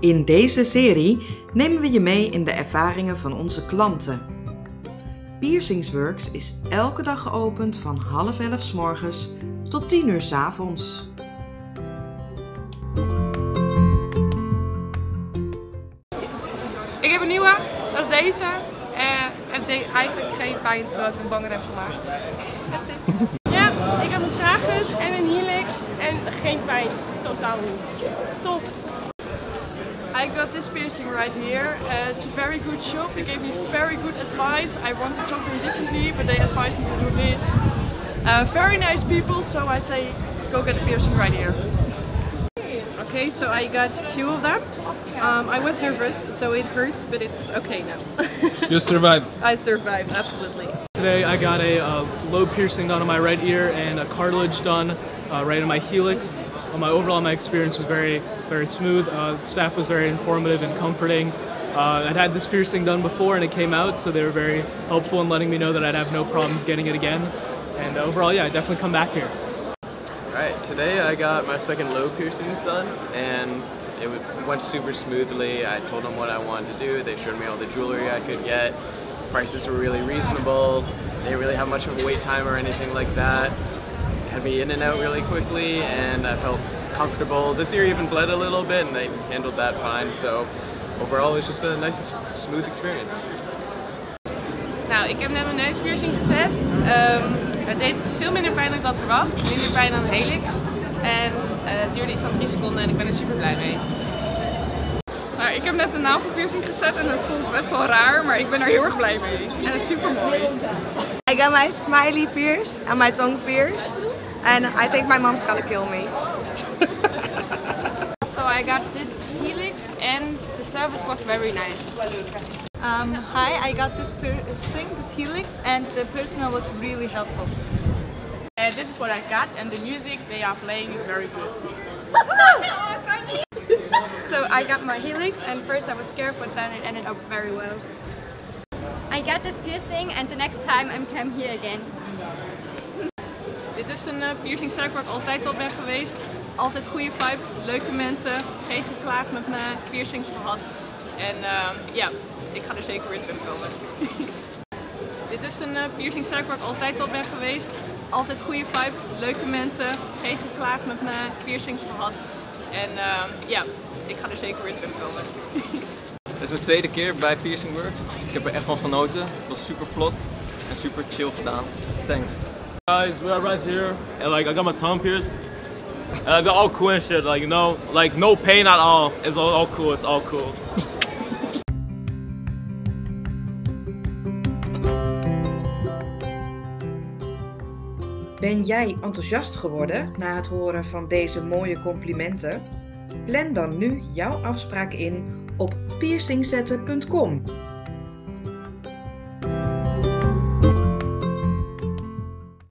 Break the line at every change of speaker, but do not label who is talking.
In deze serie nemen we je mee in de ervaringen van onze klanten. Piercingsworks is elke dag geopend van half elf s morgens tot tien uur s avonds.
Ik heb een nieuwe, dat is deze. Eh, het deed eigenlijk geen pijn terwijl ik een banger heb gemaakt. That's it.
Ja, ik heb een tragus en een helix en geen pijn. Totaal niet. Top.
I got this piercing right here. Uh, it's a very good shop. They gave me very good advice. I wanted something differently, but they advised me to do this. Uh, very nice people, so I say go get a piercing right here. Okay, so I got two of them. Um, I was nervous, so it hurts, but it's okay now.
You survived.
I survived, absolutely.
Today I got a uh, low piercing done on my right ear and a cartilage done uh, right in my helix. Uh, my overall my experience was very very smooth. Uh, staff was very informative and comforting. Uh, I'd had this piercing done before and it came out, so they were very helpful in letting me know that I'd have no problems getting it again. And overall, yeah, I definitely come back here.
Alright, today I got my second low piercings done and it went super smoothly. I told them what I wanted to do. They showed me all the jewelry I could get. Prices were really reasonable. They didn't really have much of a wait time or anything like that. Had me in and out really quickly and I felt comfortable. This ear even bled a little bit and they handled that fine. So overall it was just a nice smooth experience.
Nou, ik heb net mijn neuspiercing gezet. Ehm, het deed veel minder pijn dan ik had verwacht. Minder pijn dan een helix. En eh, het duurde iets van 3 seconden en ik ben er super blij mee.
Nou, ik heb net een navelpiercing gezet en het voelt best wel raar, maar ik ben er heel erg blij mee. En het is super mooi.
I got my smiley pierced and my tongue pierced, and I think my mom's gonna kill me.
So I got this helix and the service was very nice.
Um, hi, I got this per- thing, this helix, and the person was really helpful.
And this is what I got and the music they are playing is very good. so I got my helix and first I was scared but then it ended up very well.
I got this piercing and the next time I'm come here again.
Dit is een uh, piercingzaak waar ik altijd al ben geweest. Altijd goede vibes, leuke mensen, geen geklaag met mijn piercings gehad. En uh, ja, ik ga er zeker weer terugkomen. Dit is een uh, piercingzaak waar ik altijd al ben geweest. Altijd goede vibes, leuke mensen, geen geklaag met mijn piercings gehad. En ja, ik ga er zeker weer terugkomen.
Dit is mijn tweede keer bij Piercing Works. Ik heb er echt van genoten. Het was super vlot en super chill gedaan. Thanks.
Guys, we are right here, and like I got my tongue pierced. And it's all cool and shit, like you know, like no pain at all. It's all, all cool. It's all cool.
Ben jij enthousiast geworden na het horen van deze mooie complimenten? Plan dan nu jouw afspraak in op piercingzetten.com